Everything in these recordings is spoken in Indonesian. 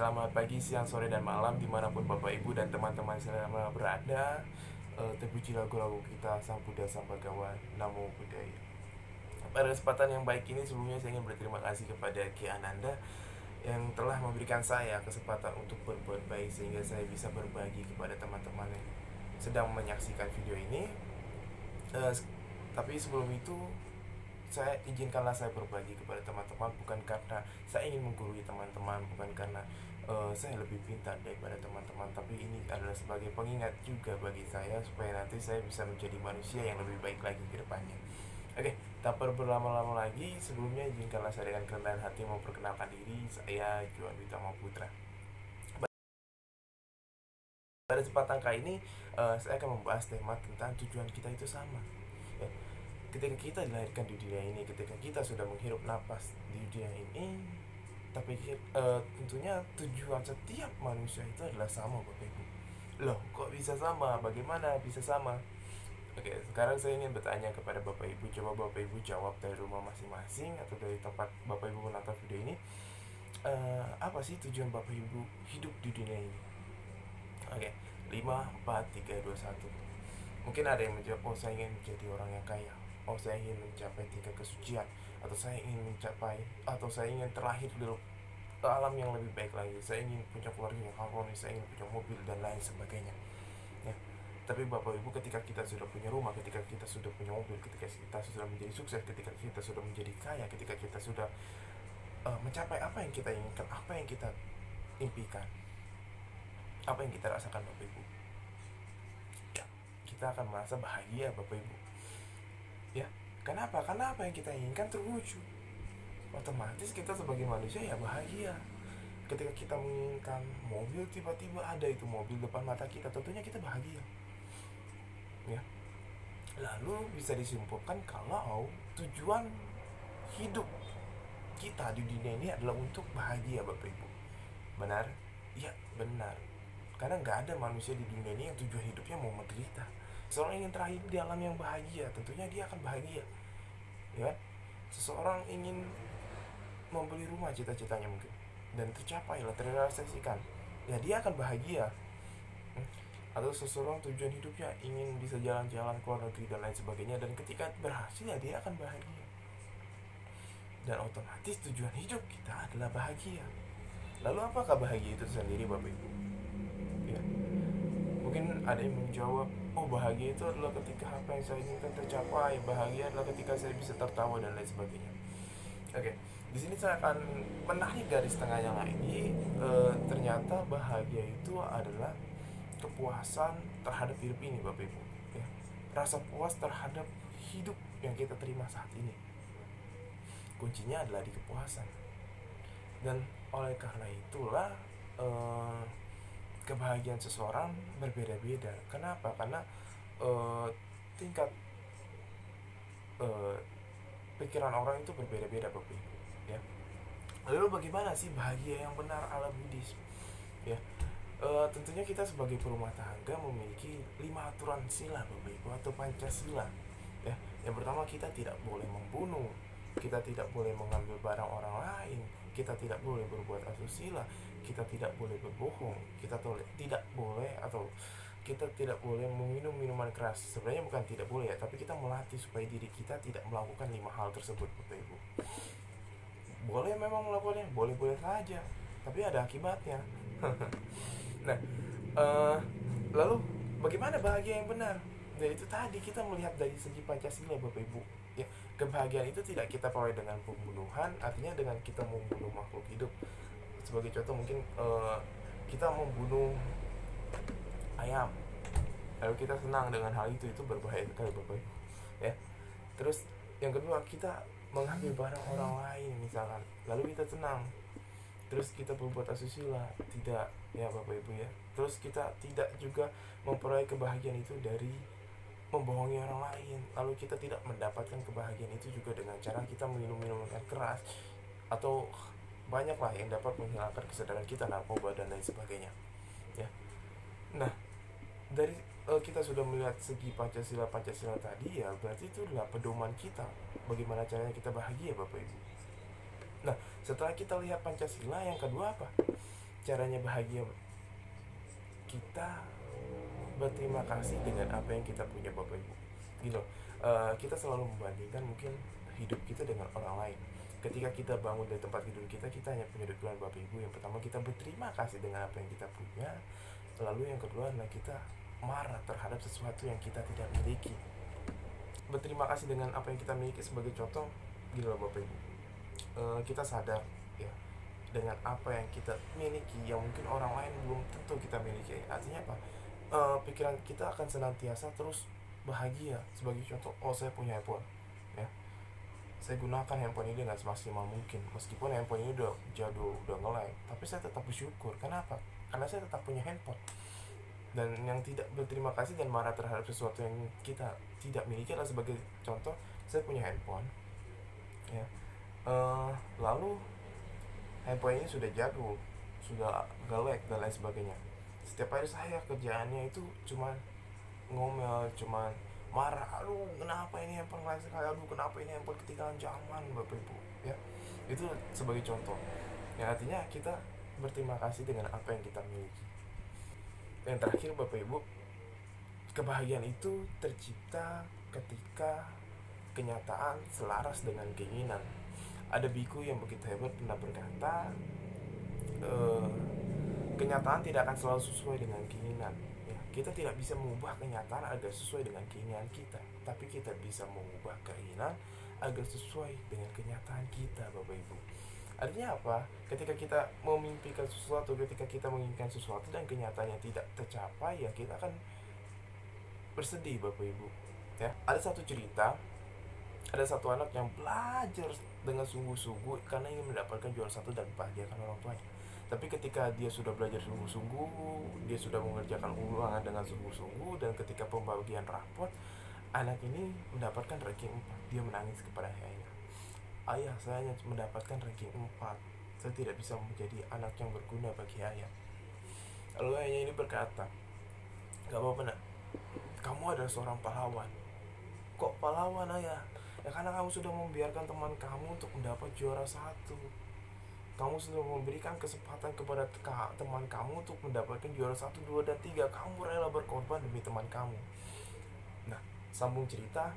Selamat pagi, siang, sore, dan malam Di mana pun Bapak Ibu dan teman-teman selama berada. Uh, Terpuji lagu-lagu kita Sang Buddha Sang Bagawan Namo Buddhaya. Pada kesempatan yang baik ini Sebelumnya saya ingin berterima kasih kepada Ki Ananda Yang telah memberikan saya kesempatan untuk berbuat baik Sehingga saya bisa berbagi kepada teman-teman yang sedang menyaksikan video ini. Uh, Tapi sebelum itu saya izinkanlah saya berbagi kepada teman-teman bukan karena saya ingin menggurui teman-teman bukan karena uh, saya lebih pintar daripada teman-teman tapi ini adalah sebagai pengingat juga bagi saya supaya nanti saya bisa menjadi manusia yang lebih baik lagi ke depannya. Oke tak perlu berlama-lama lagi. Sebelumnya izinkanlah saya dengan kerendahan hati memperkenalkan diri. Saya Juan Witama Putra pada kesempatan kali ini uh, saya akan membahas tema tentang tujuan kita itu sama. Ya ketika kita dilahirkan di dunia ini ketika kita sudah menghirup nafas di dunia ini tapi uh, tentunya tujuan setiap manusia itu adalah sama bapak ibu. Loh kok bisa sama? Bagaimana bisa sama? Oke sekarang saya ingin bertanya kepada bapak ibu. Coba bapak ibu jawab dari rumah masing-masing atau dari tempat bapak ibu menonton video ini. Uh, apa sih tujuan bapak ibu hidup di dunia ini? Oke lima empat tiga dua satu. Mungkin ada yang menjawab oh saya ingin menjadi orang yang kaya. Oh saya ingin mencapai tingkat kesucian atau saya ingin mencapai atau saya ingin terlahir di alam yang lebih baik lagi. Saya ingin punya keluarga yang harmonis saya ingin punya mobil dan lain sebagainya. Ya. Tapi bapak ibu ketika kita sudah punya rumah ketika kita sudah punya mobil ketika kita sudah menjadi sukses ketika kita sudah menjadi kaya ketika kita sudah uh, mencapai apa yang kita inginkan apa yang kita impikan apa yang kita rasakan bapak ibu? Ya, kita akan merasa bahagia bapak ibu kenapa? Karena apa yang kita inginkan terwujud. Otomatis kita sebagai manusia ya bahagia. Ketika kita menginginkan mobil tiba-tiba ada itu mobil depan mata kita tentunya kita bahagia. Ya. Lalu bisa disimpulkan kalau tujuan hidup kita di dunia ini adalah untuk bahagia bapak ibu. Benar? Ya benar. Karena nggak ada manusia di dunia ini yang tujuan hidupnya mau menderita. Seseorang ingin terakhir di alam yang bahagia tentunya dia akan bahagia ya. Seseorang ingin membeli rumah cita-citanya mungkin. Dan tercapai lah terrealisasikan. Ya dia akan bahagia. Hmm? atau seseorang tujuan hidupnya ingin bisa jalan-jalan ke luar negeri dan lain sebagainya. Dan ketika berhasil ya dia akan bahagia. Dan otomatis tujuan hidup kita adalah bahagia. Lalu apakah bahagia itu sendiri bapak ibu mungkin ada yang menjawab oh bahagia itu adalah ketika apa yang saya inginkan tercapai bahagia adalah ketika saya bisa tertawa dan lain sebagainya oke okay. di sini saya akan menarik garis tengahnya lagi e, ternyata bahagia itu adalah kepuasan terhadap hidup ini bapak ibu ya. rasa puas terhadap hidup yang kita terima saat ini kuncinya adalah di kepuasan dan oleh karena itulah e, kebahagiaan seseorang berbeda-beda. Kenapa? Karena uh, tingkat uh, pikiran orang itu berbeda-beda, Ibu. Ya. Lalu bagaimana sih bahagia yang benar ala Buddhis? Ya. Uh, tentunya kita sebagai perumah tangga memiliki lima aturan sila Ibu atau Pancasila. Ya. Yang pertama kita tidak boleh membunuh, kita tidak boleh mengambil barang orang lain, kita tidak boleh berbuat asusila, kita tidak boleh berbohong. Kita tidak boleh atau kita tidak boleh meminum minuman keras. Sebenarnya bukan tidak boleh ya tapi kita melatih supaya diri kita tidak melakukan lima hal tersebut bapak ibu. Boleh memang melakukannya boleh boleh saja tapi ada akibatnya. Nah uh, lalu bagaimana bahagia yang benar? Nah itu tadi kita melihat dari segi pancasila bapak ibu ya kebahagiaan itu tidak kita peroleh dengan pembunuhan artinya dengan kita membunuh makhluk hidup. Sebagai contoh mungkin uh, kita membunuh ayam. Lalu kita senang dengan hal itu itu berbahaya sekali bapak ibu ya. Terus yang kedua kita mengambil barang orang lain misalkan. Lalu kita senang. Terus kita berbuat asusila tidak. Ya bapak ibu ya. Terus kita tidak juga memperoleh kebahagiaan itu dari membohongi orang lain. Lalu kita tidak mendapatkan kebahagiaan itu juga dengan cara kita minum minuman keras atau banyak lah yang dapat menghilangkan kesadaran kita narkoba dan lain sebagainya. Ya. Nah dari uh, kita sudah melihat segi pancasila pancasila tadi ya berarti itu adalah pedoman kita. Bagaimana caranya kita bahagia bapak ibu? Nah setelah kita lihat pancasila yang kedua apa? Caranya bahagia kita berterima kasih dengan apa yang kita punya bapak ibu. Gitu. Uh, kita selalu membandingkan mungkin hidup kita dengan orang lain. Ketika kita bangun dari tempat tidur kita kita hanya punya dukungan bapak ibu. Yang pertama kita berterima kasih dengan apa yang kita punya. Lalu yang kedua adalah kita marah terhadap sesuatu yang kita tidak miliki. Berterima kasih dengan apa yang kita miliki sebagai contoh gitu loh bapak ibu. Uh, kita sadar ya dengan apa yang kita miliki yang mungkin orang lain belum tentu kita miliki. Artinya apa uh, pikiran kita akan senantiasa terus bahagia. Sebagai contoh oh saya punya handphone ya. Saya gunakan handphone ini dengan semaksimal mungkin. Meskipun handphone ini udah jadul udah ngelek tapi saya tetap bersyukur. Kenapa? Karena saya tetap punya handphone. Dan yang tidak berterima kasih dan marah terhadap sesuatu yang kita tidak miliki adalah sebagai contoh saya punya handphone ya. Uh, lalu handphone ini sudah jadul sudah galek dan lain sebagainya setiap hari saya kerjaannya itu cuma ngomel cuma marah aduh kenapa ini handphone lain sekali? Aduh kenapa ini handphone ketinggalan zaman bapak ibu ya. Itu sebagai contoh. Yang artinya kita berterima kasih dengan apa yang kita miliki. Yang terakhir bapak ibu kebahagiaan itu tercipta ketika kenyataan selaras dengan keinginan. Ada biku yang begitu hebat pernah berkata uh, kenyataan tidak akan selalu sesuai dengan keinginan ya, kita tidak bisa mengubah kenyataan agar sesuai dengan keinginan kita tapi kita bisa mengubah keinginan agar sesuai dengan kenyataan kita Bapak Ibu. Artinya apa? Ketika kita memimpikan sesuatu ketika kita menginginkan sesuatu dan kenyataannya tidak tercapai ya kita akan bersedih Bapak Ibu ya. Ada satu cerita ada satu anak yang belajar dengan sungguh-sungguh karena ingin mendapatkan juara satu dan bahagiakan orang tuanya tapi ketika dia sudah belajar sungguh-sungguh dia sudah mengerjakan ulangan dengan sungguh-sungguh dan ketika pembagian rapot anak ini mendapatkan ranking 4 dia menangis kepada ayahnya. Ayah saya hanya mendapatkan ranking 4 saya tidak bisa menjadi anak yang berguna bagi ayah. Lalu ayahnya ini berkata gak apa-apa nak. Kamu adalah seorang pahlawan. Kok pahlawan ayah? Ya karena kamu sudah membiarkan teman kamu untuk mendapat juara satu kamu sudah memberikan kesempatan kepada teman kamu untuk mendapatkan juara satu, dua, dan tiga. Kamu rela berkorban demi teman kamu. Nah, sambung cerita.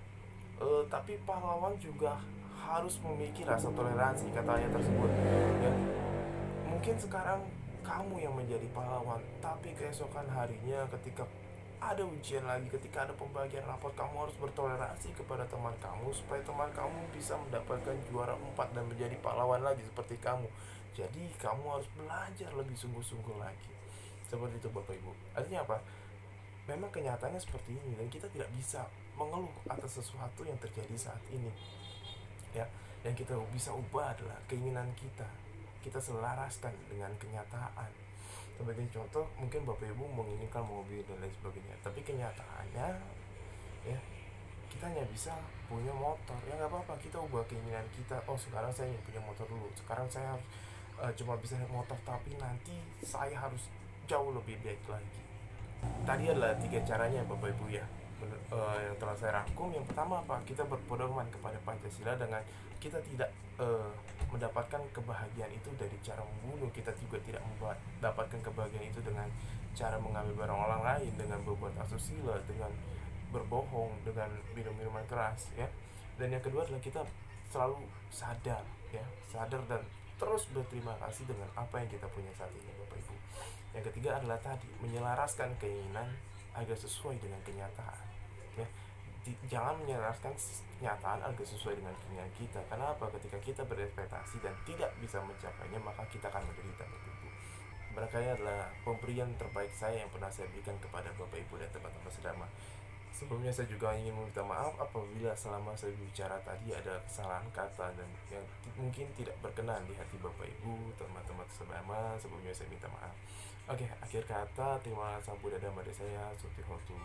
E, tapi pahlawan juga harus memiliki rasa toleransi, katanya tersebut. Ya, mungkin sekarang kamu yang menjadi pahlawan, tapi keesokan harinya ketika ada ujian lagi ketika ada pembagian rapor kamu harus bertoleransi kepada teman kamu supaya teman kamu bisa mendapatkan juara empat dan menjadi pahlawan lagi seperti kamu. Jadi kamu harus belajar lebih sungguh-sungguh lagi. Seperti itu bapak ibu. Artinya apa? Memang kenyataannya seperti ini dan kita tidak bisa mengeluh atas sesuatu yang terjadi saat ini. Ya yang kita bisa ubah adalah keinginan kita. Kita selaraskan dengan kenyataan sebagai contoh mungkin bapak ibu menginginkan mobil dan lain sebagainya. Tapi kenyataannya ya kita hanya bisa punya motor. Ya nggak apa-apa kita ubah keinginan kita. Oh sekarang saya ingin punya motor dulu. Sekarang saya harus uh, cuma bisa motor. Tapi nanti saya harus jauh lebih baik lagi. Tadi adalah tiga caranya bapak ibu ya uh, yang telah saya rangkum yang pertama apa? Kita berpedoman kepada pancasila dengan kita tidak uh, mendapatkan kebahagiaan itu dari cara membunuh. Kita juga tidak mendapatkan kebahagiaan itu dengan cara mengambil barang orang lain dengan berbuat asusila dengan berbohong dengan minum minuman keras ya. Dan yang kedua adalah kita selalu sadar ya. Sadar dan terus berterima kasih dengan apa yang kita punya saat ini Bapak Ibu. Yang ketiga adalah tadi menyelaraskan keinginan agar sesuai dengan kenyataan. Ya, jangan menyelaraskan kenyataan agar sesuai dengan keinginan kita. Karena apa? Ketika kita berekspektasi dan tidak bisa mencapainya, maka kita akan menderita Bapak Ibu. Barangkali adalah pemberian terbaik saya yang pernah saya berikan kepada Bapak Ibu dan teman-teman sedama. Sebelumnya saya juga ingin meminta maaf apabila selama saya bicara tadi ada kesalahan kata dan yang mungkin tidak berkenan di hati Bapak Ibu, teman-teman sebama. Sebelumnya saya minta maaf. Oke, akhir kata terima kasih Buddha dan saya Suti Hotu.